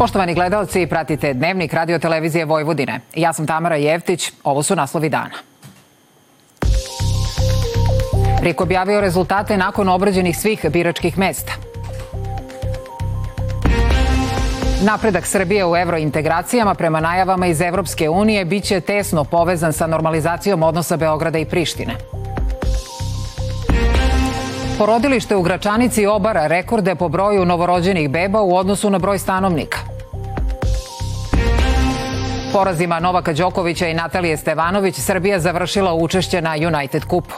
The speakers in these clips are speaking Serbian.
Poštovani gledalci, pratite Dnevnik radio televizije Vojvodine. Ja sam Tamara Jevtić, ovo su naslovi dana. RIK objavio rezultate nakon obrađenih svih biračkih mesta. Napredak Srbije u evrointegracijama prema najavama iz Evropske unije biće tesno povezan sa normalizacijom odnosa Beograda i Prištine. Porodilište u Gračanici obara rekorde po broju novorođenih beba u odnosu na broj stanovnika. Porazima Novaka Đokovića i Natalije Stevanović Srbija završila učešće na United Kupu.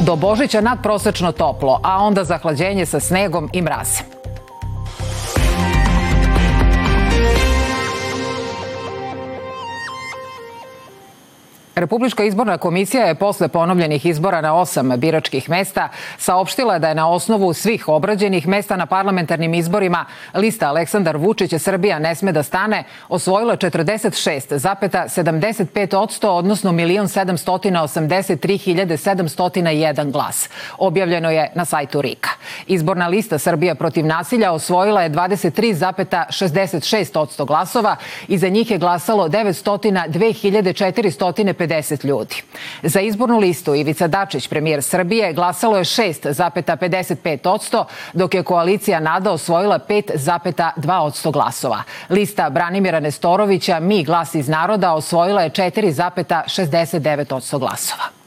Do Božića nadprosečno toplo, a onda zahlađenje sa snegom i mrazem. Republička izborna komisija je posle ponovljenih izbora na osam biračkih mesta saopštila da je na osnovu svih obrađenih mesta na parlamentarnim izborima lista Aleksandar Vučić Srbija ne sme da stane osvojila 46,75 odsto, odnosno 1.783.701 glas. Objavljeno je na sajtu RIKA. Izborna lista Srbija protiv nasilja osvojila je 23,66 odsto glasova i za njih je glasalo 902.450 50 ljudi. Za izbornu listu Ivica Dačić, premijer Srbije, glasalo je 6,55 odsto, dok je koalicija NADA osvojila 5,2 odsto glasova. Lista Branimira Nestorovića Mi glas iz naroda osvojila je 4,69 odsto glasova.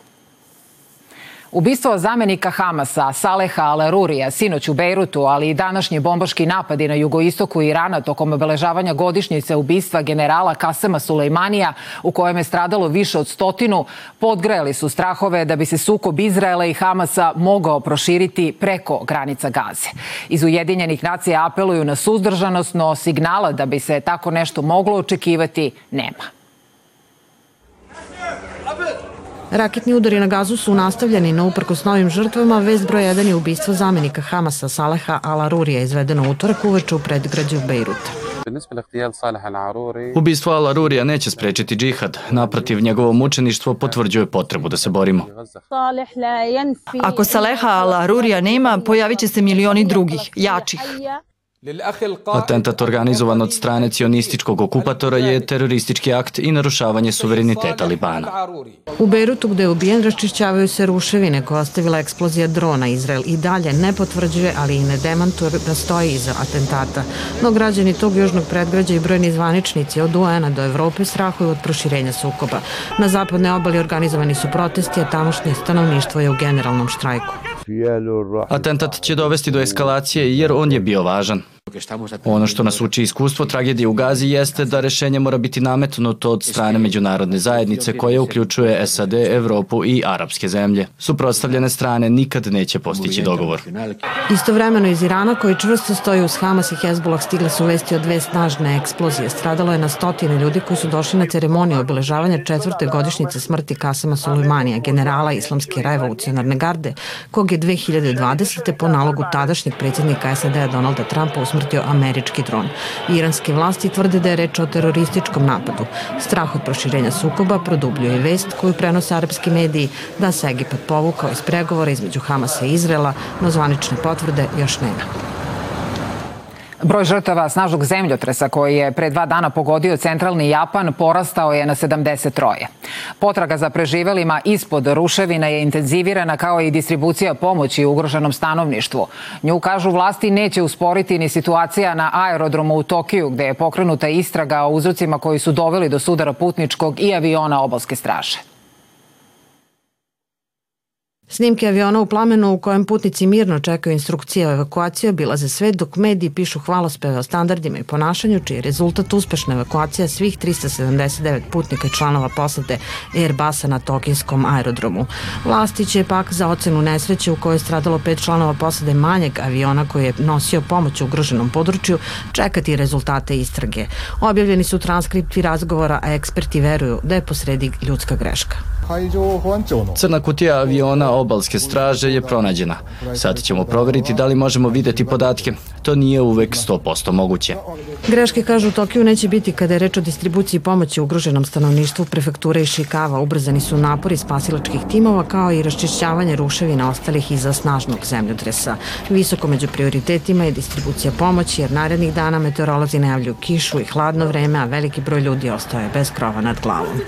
Ubistvo zamenika Hamasa Saleha Al-Arurija sinoć u Bejrutu, ali i današnji bombaški napadi na jugoistoku Irana tokom obeležavanja godišnjice ubistva generala Kasema Sulejmanija, u kojem je stradalo više od stotinu, podgrejali su strahove da bi se sukob Izraela i Hamasa mogao proširiti preko granica Gaze. Iz Ujedinjenih nacija apeluju na suzdržanost, no signala da bi se tako nešto moglo očekivati nema. Raketni udari na gazu su nastavljeni na uprkos novim žrtvama. Vest broj 1 je ubistvo zamenika Hamasa Saleha Al-Arurija izvedeno utorak uveče u predgrađu Bejruta. Ubistvo Al-Arurija neće sprečiti džihad. Naprotiv, njegovo mučeništvo potvrđuje potrebu da se borimo. Ako Saleha Al-Arurija nema, pojavit će se milioni drugih, jačih. Atentat organizovan od strane cionističkog okupatora je teroristički akt i narušavanje suvereniteta Libana. U Beirutu gde je ubijen raščišćavaju se ruševine koja ostavila eksplozija drona. Izrael i dalje ne potvrđuje, ali i ne demantuje da stoji iza atentata. No građani tog južnog predgrađa i brojni zvaničnici od UN-a do Evrope strahuju od proširenja sukoba. Na zapadne obali organizovani su protesti, a tamošnje stanovništvo je u generalnom štrajku. Atentat će dovesti do eskalacije jer on je bio važan. Ono što nas uči iskustvo tragedije u Gazi jeste da rešenje mora biti nametnuto od strane međunarodne zajednice koja uključuje SAD, Evropu i arapske zemlje. Suprotstavljene strane nikad neće postići dogovor. Istovremeno iz Irana koji čvrsto stoji uz Hamas i Hezbollah stigle su vesti o dve snažne eksplozije. Stradalo je na stotine ljudi koji su došli na ceremoniju obeležavanja četvrte godišnjice smrti Kasama Sulejmanija, generala Islamske revolucionarne garde, kog je 2020. po nalogu tadašnjeg predsjednika SAD-a Donalda Trumpa usmrtio američki dron. Iranske vlasti tvrde da je reč o terorističkom napadu. Strah od proširenja sukoba produbljuje vest koju prenose arapski mediji da se Egipat povukao iz pregovora između Hamasa i Izrela, no zvanične potvrde još nema. Broj žrtava snažnog zemljotresa koji je pre dva dana pogodio centralni Japan porastao je na 73. Potraga za preživelima ispod ruševina je intenzivirana kao i distribucija pomoći ugroženom stanovništvu. Nju, kažu vlasti, neće usporiti ni situacija na aerodromu u Tokiju gde je pokrenuta istraga o uzrocima koji su doveli do sudara putničkog i aviona obalske straže. Snimke aviona u plamenu u kojem putnici mirno čekaju instrukcije o evakuaciji obilaze sve dok mediji pišu hvalospeve o standardima i ponašanju čiji je rezultat uspešna evakuacija svih 379 putnika i članova posade Airbusa na Tokinskom aerodromu. Vlasti će pak za ocenu nesreće u kojoj je stradalo pet članova posade manjeg aviona koji je nosio pomoć u ugroženom području čekati rezultate istrage. Objavljeni su transkripti razgovora, a eksperti veruju da je posredi ljudska greška. Crna kutija aviona obalske straže je pronađena. Sad ćemo proveriti da li možemo videti podatke. To nije uvek 100% moguće. Greške kažu u Tokiju neće biti kada je reč o distribuciji pomoći ugroženom stanovništvu prefekture i Šikava. Ubrzani su napori spasilačkih timova kao i raščišćavanje ruševina ostalih iza snažnog zemljotresa. Visoko među prioritetima je distribucija pomoći jer narednih dana meteorolozi najavljuju kišu i hladno vreme, a veliki broj ljudi ostaje bez krova nad glavom.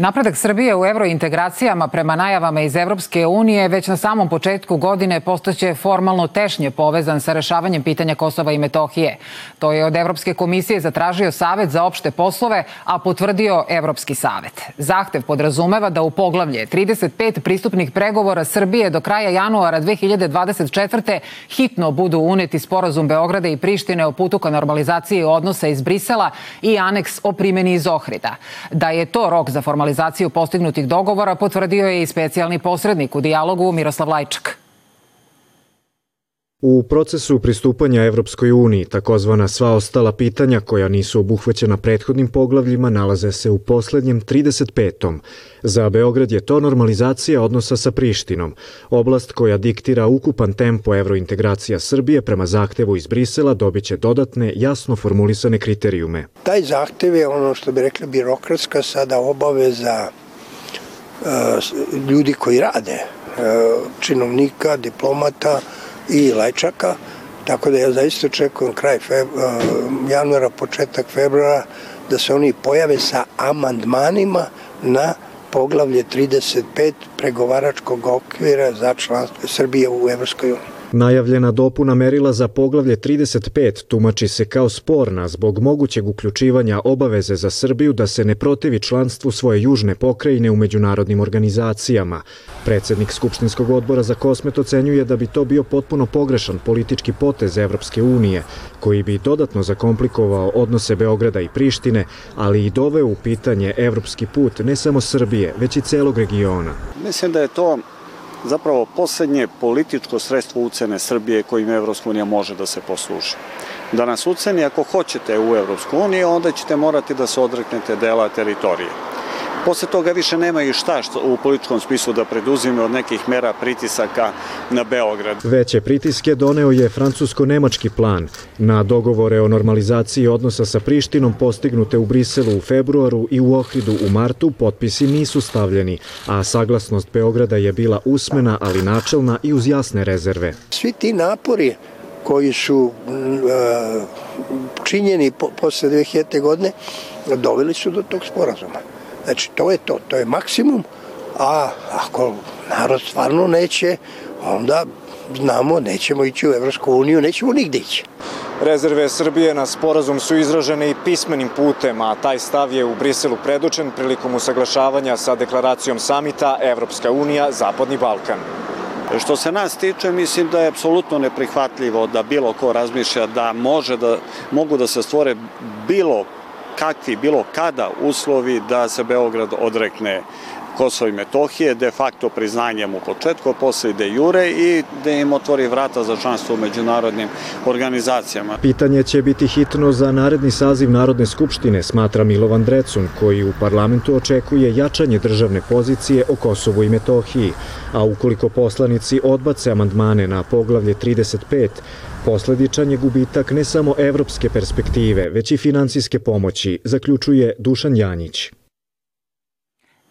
Napredak Srbije u evrointegracijama prema najavama iz Evropske unije već na samom početku godine postaće formalno tešnje povezan sa rešavanjem pitanja Kosova i Metohije. To je od Evropske komisije zatražio Savet za opšte poslove, a potvrdio Evropski savet. Zahtev podrazumeva da u poglavlje 35 pristupnih pregovora Srbije do kraja januara 2024. hitno budu uneti sporazum Beograda i Prištine o putu ka normalizaciji odnosa iz Brisela i aneks o primjeni iz Ohrida. Da je to rok za formalizaciju realizaciju postignutih dogovora potvrdio je i specijalni posrednik u dijalogu Miroslav Lajčak. U procesu pristupanja Evropskoj uniji, takozvana sva ostala pitanja koja nisu obuhvaćena prethodnim poglavljima nalaze se u poslednjem 35. Za Beograd je to normalizacija odnosa sa Prištinom, oblast koja diktira ukupan tempo evrointegracija Srbije prema zahtevu iz Brisela dobiće dodatne, jasno formulisane kriterijume. Taj zahtev je ono što bi rekli birokratska sada obaveza uh, ljudi koji rade, uh, činovnika, diplomata, i Lajčaka, tako da ja zaista očekujem kraj feb, januara, početak februara, da se oni pojave sa amandmanima na poglavlje 35 pregovaračkog okvira za članstvo Srbije u Evropskoj uniji. Najavljena dopuna merila za poglavlje 35 tumači se kao sporna zbog mogućeg uključivanja obaveze za Srbiju da se ne protivi članstvu svoje južne pokrajine u međunarodnim organizacijama. Predsednik Skupštinskog odbora za kosmet ocenjuje da bi to bio potpuno pogrešan politički potez Evropske unije, koji bi dodatno zakomplikovao odnose Beograda i Prištine, ali i doveo u pitanje evropski put ne samo Srbije, već i celog regiona. Mislim da je to zapravo poslednje političko sredstvo ucene Srbije kojim Evropska unija može da se posluži. Da nas uceni ako hoćete u Evropsku uniju, onda ćete morati da se odreknete dela teritorije. Posle toga više nema i šta u političkom smislu da preduzime od nekih mera pritisaka na Beograd. Veće pritiske doneo je francusko-nemački plan. Na dogovore o normalizaciji odnosa sa Prištinom postignute u Briselu u februaru i u Ohridu u martu potpisi nisu stavljeni, a saglasnost Beograda je bila usmena, ali načelna i uz jasne rezerve. Svi ti napori koji su činjeni posle 2000. godine doveli su do tog sporazuma. Znači, to je to, to je maksimum, a ako narod stvarno neće, onda znamo, nećemo ići u Evropsku uniju, nećemo nigde ići. Rezerve Srbije na sporazum su izražene i pismenim putem, a taj stav je u Briselu predučen prilikom usaglašavanja sa deklaracijom samita Evropska unija, Zapadni Balkan. Što se nas tiče, mislim da je apsolutno neprihvatljivo da bilo ko razmišlja da može da mogu da se stvore bilo kakvi, bilo kada uslovi da se Beograd odrekne Kosovo i Metohije, de facto priznanjem u početku, posle de jure i da im otvori vrata za članstvo u međunarodnim organizacijama. Pitanje će biti hitno za naredni saziv Narodne skupštine, smatra Milovan Drecun, koji u parlamentu očekuje jačanje državne pozicije o Kosovu i Metohiji, a ukoliko poslanici odbace amandmane na poglavlje 35, Posledičan je gubitak ne samo evropske perspektive, već i financijske pomoći, zaključuje Dušan Janjić.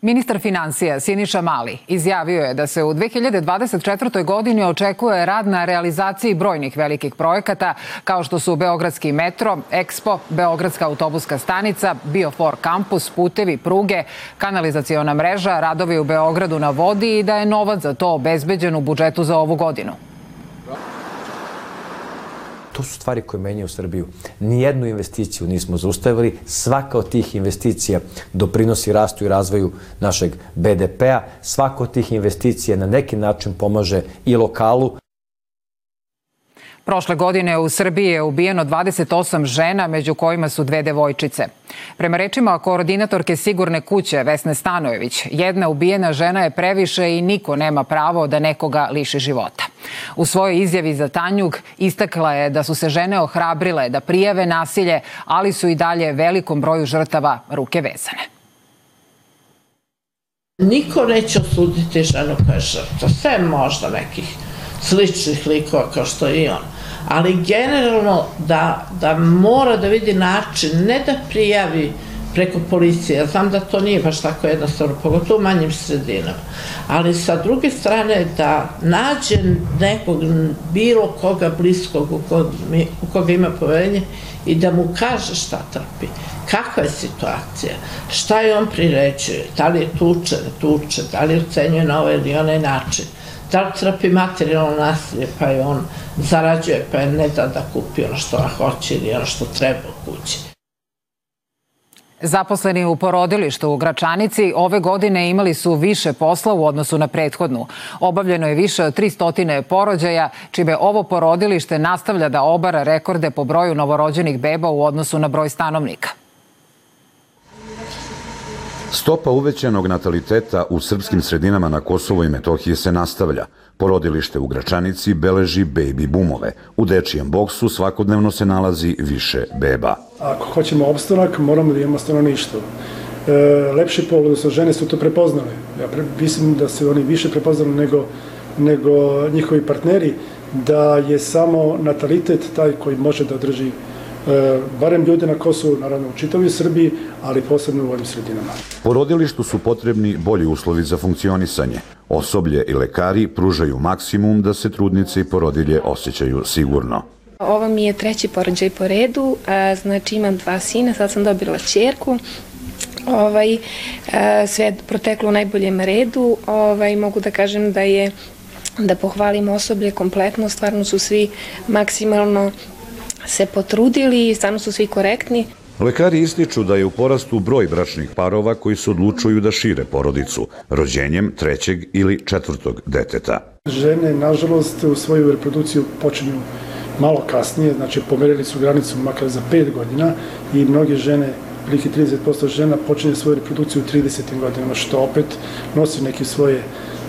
Ministar financija Siniša Mali izjavio je da se u 2024. godini očekuje rad na realizaciji brojnih velikih projekata kao što su Beogradski metro, Expo, Beogradska autobuska stanica, Biofor kampus, putevi, pruge, kanalizaciona mreža, radovi u Beogradu na vodi i da je novac za to obezbeđen u budžetu za ovu godinu. To su stvari koje menjaju Srbiju. Nijednu investiciju nismo zaustavili. Svaka od tih investicija doprinosi rastu i razvoju našeg BDP-a. Svaka od tih investicija na neki način pomaže i lokalu. Prošle godine u Srbiji je ubijeno 28 žena, među kojima su dve devojčice. Prema rečima koordinatorke Sigurne kuće Vesne Stanojević, jedna ubijena žena je previše i niko nema pravo da nekoga liši života. U svojoj izjavi za Tanjug istakla je da su se žene ohrabrile da prijave nasilje, ali su i dalje velikom broju žrtava ruke vezane. Niko neće osuditi ženu je žrtva, sve možda nekih sličnih likova kao što je i on. Ali generalno da, da mora da vidi način, ne da prijavi preko policije. Ja znam da to nije baš tako jednostavno, pogotovo u manjim sredinama. Ali sa druge strane da nađe nekog, bilo koga bliskog u koga, u koga ima poverenje i da mu kaže šta trpi, kakva je situacija, šta je on priređuje, da li je tuče, tuče, da li ocenjuje na ovaj ili onaj način, da li trpi materijalno nasilje, pa je on zarađuje, pa je ne da da kupi ono što hoće ili ono što treba u kući. Zaposleni u porodilištu u Gračanici ove godine imali su više posla u odnosu na prethodnu. Obavljeno je više od 300 porođaja, čime ovo porodilište nastavlja da obara rekorde po broju novorođenih beba u odnosu na broj stanovnika. Stopa uvećanog nataliteta u srpskim sredinama na Kosovo i Metohiji se nastavlja. Porodilište u Gračanici beleži baby boomove. U dečijem boksu svakodnevno se nalazi više beba. Ako hoćemo opstanak, moramo da imamo stanovništvo. E, lepši pol, odnosno žene su to prepoznale. Ja pre, mislim da se oni više prepoznali nego, nego njihovi partneri, da je samo natalitet taj koji može da održi barem ljude na Kosovu, naravno u čitavoj Srbiji, ali posebno u ovim sredinama. Porodilištu su potrebni bolji uslovi za funkcionisanje. Osoblje i lekari pružaju maksimum da se trudnice i porodilje osjećaju sigurno. Ovo mi je treći porođaj po redu, znači imam dva sina, sad sam dobila čerku, ovaj, sve proteklo u najboljem redu, ovaj, mogu da kažem da je da pohvalim osoblje kompletno, stvarno su svi maksimalno se potrudili, stvarno su svi korektni. Lekari ističu da je u porastu broj bračnih parova koji se odlučuju da šire porodicu, rođenjem trećeg ili četvrtog deteta. Žene, nažalost, u svoju reprodukciju počinju malo kasnije, znači pomerili su granicu makar za 5 godina i mnoge žene, prilike 30% žena počinje svoju reprodukciju u 30. godinama, što opet nosi neke svoje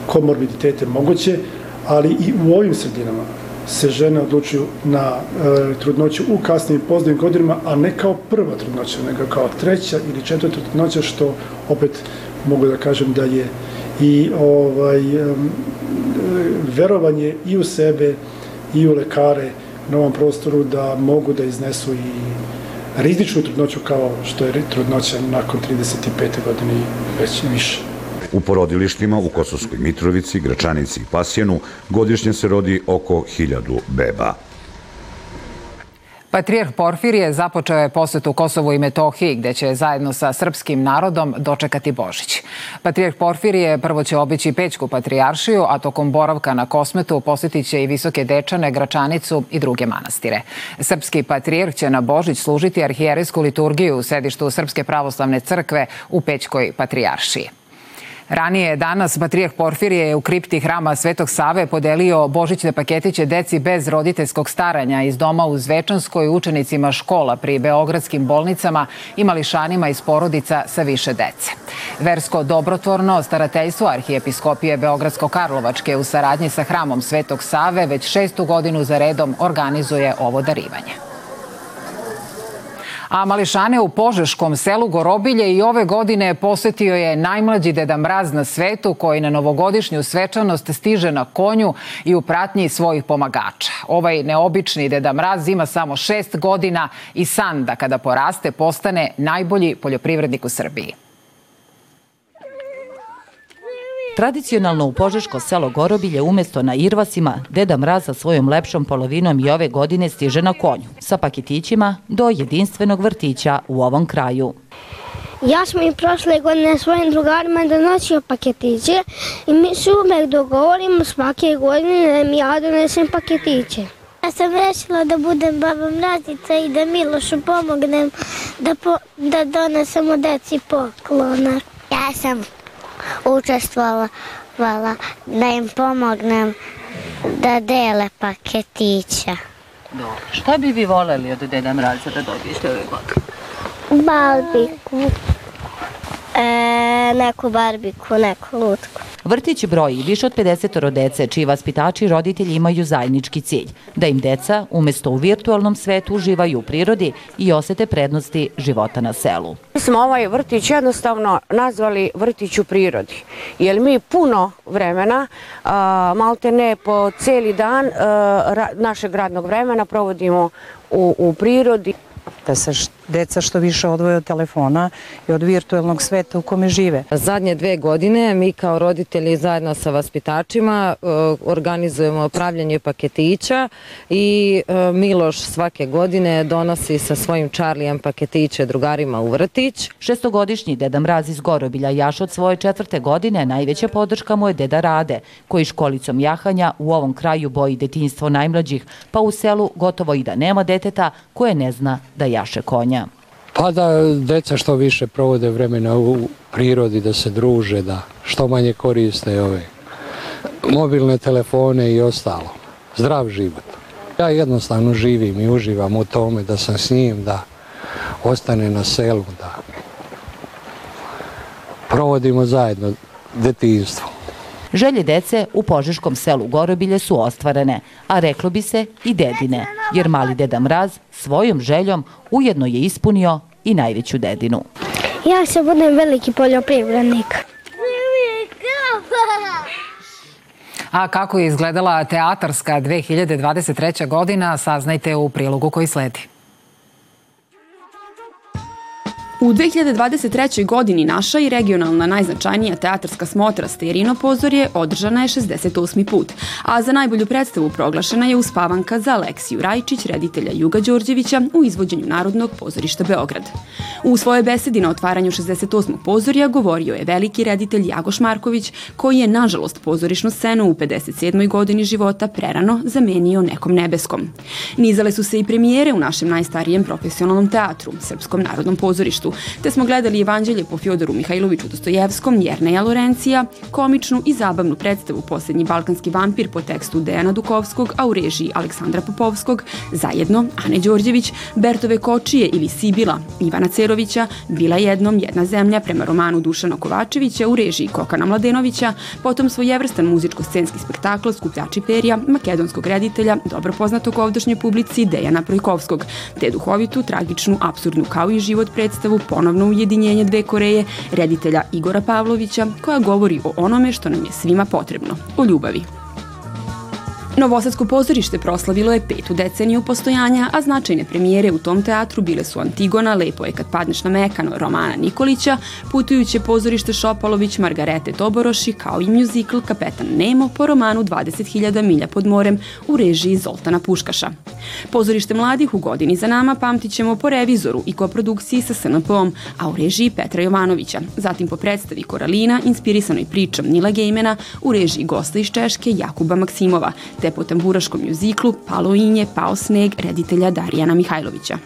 komorbiditete moguće, ali i u ovim sredinama se žene odlučuju na e, trudnoću u kasnim i pozdravim godinama, a ne kao prva trudnoća, nego kao treća ili četvrta trudnoća, što opet mogu da kažem da je i ovaj, e, verovanje i u sebe i u lekare na ovom prostoru da mogu da iznesu i rizičnu trudnoću kao što je trudnoća nakon 35. godine i već više. U porodilištima u Kosovskoj Mitrovici, Gračanici i Pasjenu godišnje se rodi oko hiljadu beba. Patrijarh Porfirije započeo je posetu Kosovu i Metohiji, gde će zajedno sa srpskim narodom dočekati Božić. Patrijarh Porfirije prvo će obići Pećku patrijaršiju, a tokom boravka na Kosmetu posetit će i Visoke Dečane, Gračanicu i druge manastire. Srpski patrijarh će na Božić služiti arhijerijsku liturgiju u sedištu Srpske pravoslavne crkve u Pećkoj patrijaršiji. Ranije danas Patrijah Porfirije je u kripti hrama Svetog Save podelio božićne paketiće deci bez roditeljskog staranja iz doma u Zvečanskoj učenicima škola pri beogradskim bolnicama i mališanima iz porodica sa više dece. Versko dobrotvorno starateljstvo Arhijepiskopije Beogradsko-Karlovačke u saradnji sa hramom Svetog Save već šestu godinu za redom organizuje ovo darivanje a mališane u Požeškom selu Gorobilje i ove godine posetio je najmlađi Deda Mraz na svetu koji na novogodišnju svečanost stiže na konju i u pratnji svojih pomagača. Ovaj neobični Deda Mraz ima samo šest godina i san da kada poraste postane najbolji poljoprivrednik u Srbiji. Tradicionalno u Požeško selo Gorobilje umesto na Irvasima, Deda Mraz sa svojom lepšom polovinom i ove godine stiže na konju, sa paketićima do jedinstvenog vrtića u ovom kraju. Ja sam i prošle godine svojim drugarima donosio paketiće i mi se uvek dogovorimo svake godine da mi ja donesem paketiće. Ja sam rešila da budem baba mrazica i da Milošu pomognem da, po, da donesemo deci poklona. Ja sam učestvovala da im pomognem da dele paketića. Dobro. Šta bi vi voleli od Deda Mraza da dobijete ove godine? Balbiku. E, neku barbiku, neku lutku. Vrtić broji više od 50 dece čiji vaspitači i roditelji imaju zajednički cilj, da im deca umesto u virtualnom svetu uživaju u prirodi i osete prednosti života na selu. Mi smo ovaj vrtić jednostavno nazvali vrtić u prirodi, jer mi puno vremena, malte ne po celi dan našeg radnog vremena provodimo u, u prirodi da se deca što više odvoje od telefona i od virtualnog sveta u kome žive. Zadnje dve godine mi kao roditelji zajedno sa vaspitačima e, organizujemo pravljanje paketića i e, Miloš svake godine donosi sa svojim Čarlijem paketiće drugarima u vrtić. Šestogodišnji Deda Mraz iz Gorobilja jaš od svoje četvrte godine najveća podrška mu je Deda Rade, koji školicom jahanja u ovom kraju boji detinjstvo najmlađih, pa u selu gotovo i da nema deteta koje ne zna da jaše konja? Pa da deca što više provode vremena u prirodi, da se druže, da što manje koriste ove mobilne telefone i ostalo. Zdrav život. Ja jednostavno živim i uživam u tome da sam s njim, da ostane na selu, da provodimo zajedno detinstvo. Želje dece u Požeškom selu Gorobilje su ostvarene, a reklo bi se i dedine, jer mali deda Mraz svojom željom ujedno je ispunio i najveću dedinu. Ja se budem veliki poljoprivrednik. A kako je izgledala teatarska 2023. godina, saznajte u prilogu koji sledi. U 2023. godini naša i regionalna najznačajnija teatarska smotra Sterino pozorje održana je 68. put, a za najbolju predstavu proglašena je uspavanka za Aleksiju Rajčić, reditelja Juga Đorđevića u izvođenju Narodnog pozorišta Beograd. U svojoj besedi na otvaranju 68. pozorja govorio je veliki reditelj Jagoš Marković, koji je nažalost pozorišnu scenu u 57. godini života prerano zamenio nekom nebeskom. Nizale su se i premijere u našem najstarijem profesionalnom teatru, Srpskom narodnom pozorištu, svetu, te smo gledali Evanđelje po Fjodoru Mihajloviću Dostojevskom, Jerneja Lorencija, komičnu i zabavnu predstavu Posljednji balkanski vampir po tekstu Dejana Dukovskog, a u režiji Aleksandra Popovskog, zajedno Ane Đorđević, Bertove Kočije ili Sibila, Ivana Cerovića, Bila jednom jedna zemlja prema romanu Dušana Kovačevića u režiji Kokana Mladenovića, potom svojevrstan muzičko-scenski spektakl Skupljači perija, makedonskog reditelja, dobro poznatog ovdašnjoj publici Dejana Projkovskog, te duhovitu, tragičnu, absurdnu kao i život predstavu ponovno ujedinjenje dve Koreje, reditelja Igora Pavlovića, koja govori o onome što nam je svima potrebno, o ljubavi. Novosadsko pozorište proslavilo je petu deceniju postojanja, a značajne premijere u tom teatru bile su Antigona, Lepo je kad padneš na mekano Romana Nikolića, Putujuće pozorište Šopalović, Margarete Toboroši, kao i mjuzikl Kapetan Nemo po romanu 20.000 milja pod morem u režiji Zoltana Puškaša. Pozorište mladih u godini za nama pamtit ćemo po revizoru i koprodukciji sa SNP-om, a u režiji Petra Jovanovića, zatim po predstavi Koralina, inspirisanoj pričom Nila Gejmena, u režiji gosta iz Češke Jakuba Maksimova, te te po tamburaškom mjuziklu Palo inje, pao sneg reditelja Darijana Mihajlovića.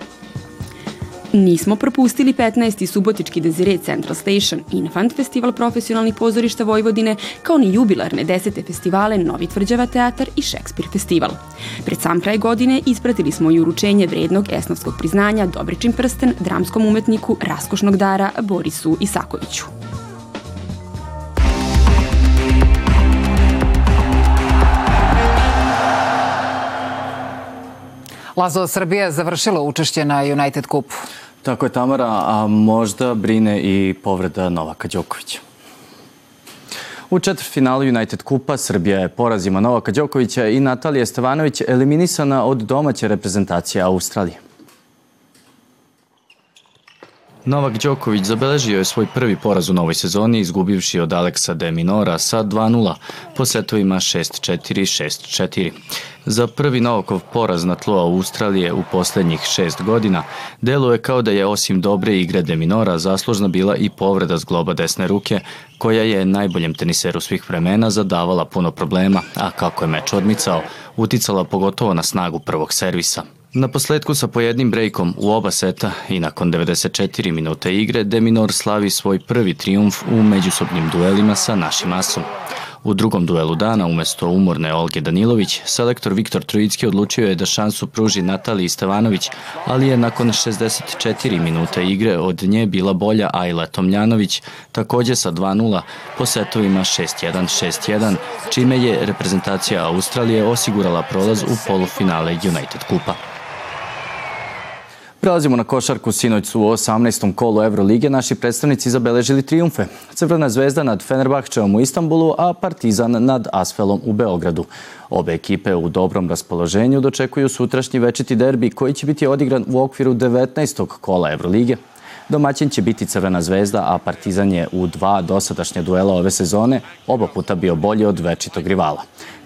Nismo propustili 15. subotički Desire Central Station Infant Festival profesionalnih pozorišta Vojvodine, kao ni jubilarne desete festivale Novi Tvrđava teatar i Šekspir festival. Pred sam kraj godine ispratili smo i uručenje vrednog esnovskog priznanja Dobričin prsten dramskom umetniku raskošnog dara Borisu Isakoviću. Lazo, Srbija završila učešće na United Cupu. Tako je, Tamara, a možda brine i povreda Novaka Đokovića. U četvrtfinalu United Kupa Srbija je porazima Novaka Đokovića i Natalija Stevanović eliminisana od domaće reprezentacije Australije. Novak Đoković zabeležio je svoj prvi poraz u novoj sezoni izgubivši od Aleksa de Minora sa 2-0 po setovima 6-4 6-4. Za prvi Novakov poraz na tlo Australije u poslednjih šest godina deluje kao da je osim dobre igre de Minora zaslužna bila i povreda zgloba desne ruke koja je najboljem teniseru svih vremena zadavala puno problema, a kako je meč odmicao, uticala pogotovo na snagu prvog servisa. Na posledku sa pojednim brejkom u oba seta i nakon 94 minuta igre, Deminor slavi svoj prvi triumf u međusobnim duelima sa našim asom. U drugom duelu dana, umesto umorne Olge Danilović, selektor Viktor Trujicki odlučio je da šansu pruži Nataliji Stevanović, ali je nakon 64 minuta igre od nje bila bolja Ajla Tomljanović, takođe sa 2-0 po setovima 6-1, 6-1, čime je reprezentacija Australije osigurala prolaz u polufinale United Kupa. Prelazimo na košarku. Sinoć su u 18. kolu Evrolige naši predstavnici zabeležili triumfe. Crvena zvezda nad Fenerbahčevom u Istanbulu, a Partizan nad Asfelom u Beogradu. Obe ekipe u dobrom raspoloženju dočekuju sutrašnji večiti derbi koji će biti odigran u okviru 19. kola Evrolige. Domaćin će biti Crvena zvezda, a Partizan je u dva dosadašnja duela ove sezone oba puta bio bolji od večitog rivala.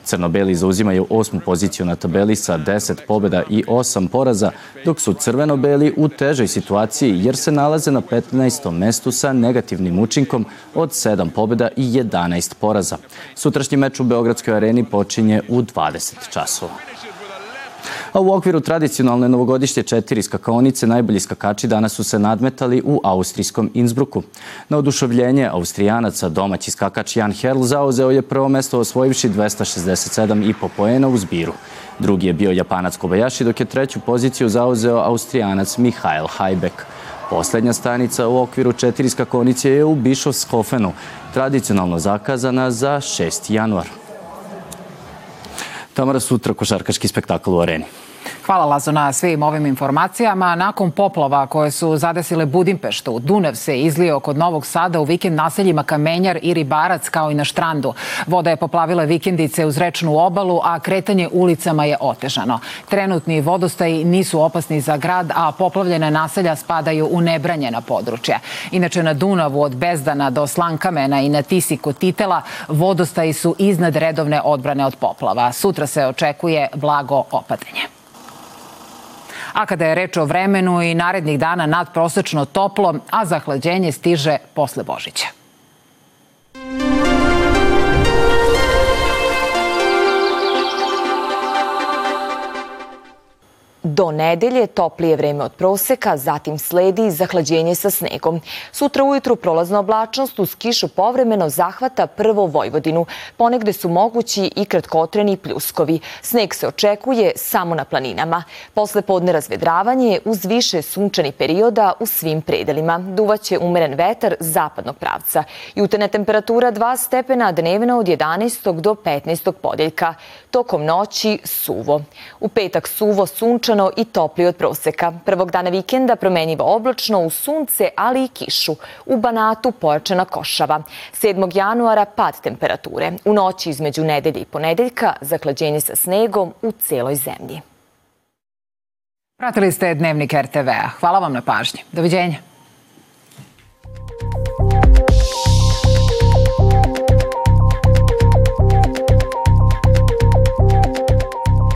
Crnobeli zauzimaju osmu poziciju na tabeli sa 10 pobjeda i 8 poraza, dok su crvenobeli u težoj situaciji jer se nalaze na 15. mestu sa negativnim učinkom od 7 pobjeda i 11 poraza. Sutrašnji meč u Beogradskoj areni počinje u 20 časova. A u okviru tradicionalne novogodišnje četiri skakaonice najbolji skakači danas su se nadmetali u austrijskom Innsbrucku. Na oduševljenje Austrijanaca domaći skakač Jan Herl zauzeo je prvo mesto osvojivši 267,5 poena u zbiru. Drugi je bio Japanac Kobayashi, dok je treću poziciju zauzeo Austrijanac Mihael Hajbek. Poslednja stanica u okviru četiri skakonice je u Bischofshofenu, tradicionalno zakazana za 6. januar. Tamara, sutra košarkaški spektakl u areni. Hvala Lazo na svim ovim informacijama. Nakon poplava koje su zadesile Budimpeštu, Dunav se izlio kod Novog Sada u vikend naseljima Kamenjar i Ribarac kao i na štrandu. Voda je poplavila vikendice uz rečnu obalu, a kretanje ulicama je otežano. Trenutni vodostaji nisu opasni za grad, a poplavljene naselja spadaju u nebranjena područja. Inače na Dunavu od Bezdana do Slankamena i na Tisi kod Titela vodostaji su iznad redovne odbrane od poplava. Sutra se očekuje blago opadanje. A kada je reč o vremenu i narednih dana nadprosečno toplo, a zahlađenje stiže posle Božića. Do nedelje toplije vreme od proseka, zatim sledi zahlađenje sa snegom. Sutra ujutru prolazna oblačnost uz kišu povremeno zahvata prvo Vojvodinu. Ponegde su mogući i kratkotreni pljuskovi. Sneg se očekuje samo na planinama. Posle podne razvedravanje uz više sunčani perioda u svim predelima. Duvaće umeren vetar zapadnog pravca. Jutarnja temperatura 2 stepena dnevno od 11. do 15. podeljka. Tokom noći suvo. U petak suvo sunčano i topli od proseka. Prvog dana vikenda promenjivo oblačno u sunce, ali i kišu. U Banatu pojačana košava. 7. januara pad temperature. U noći između nedelje i ponedeljka zaklađenje sa snegom u celoj zemlji. Pratili ste Dnevnik RTV-a. Hvala vam na pažnji. Doviđenja.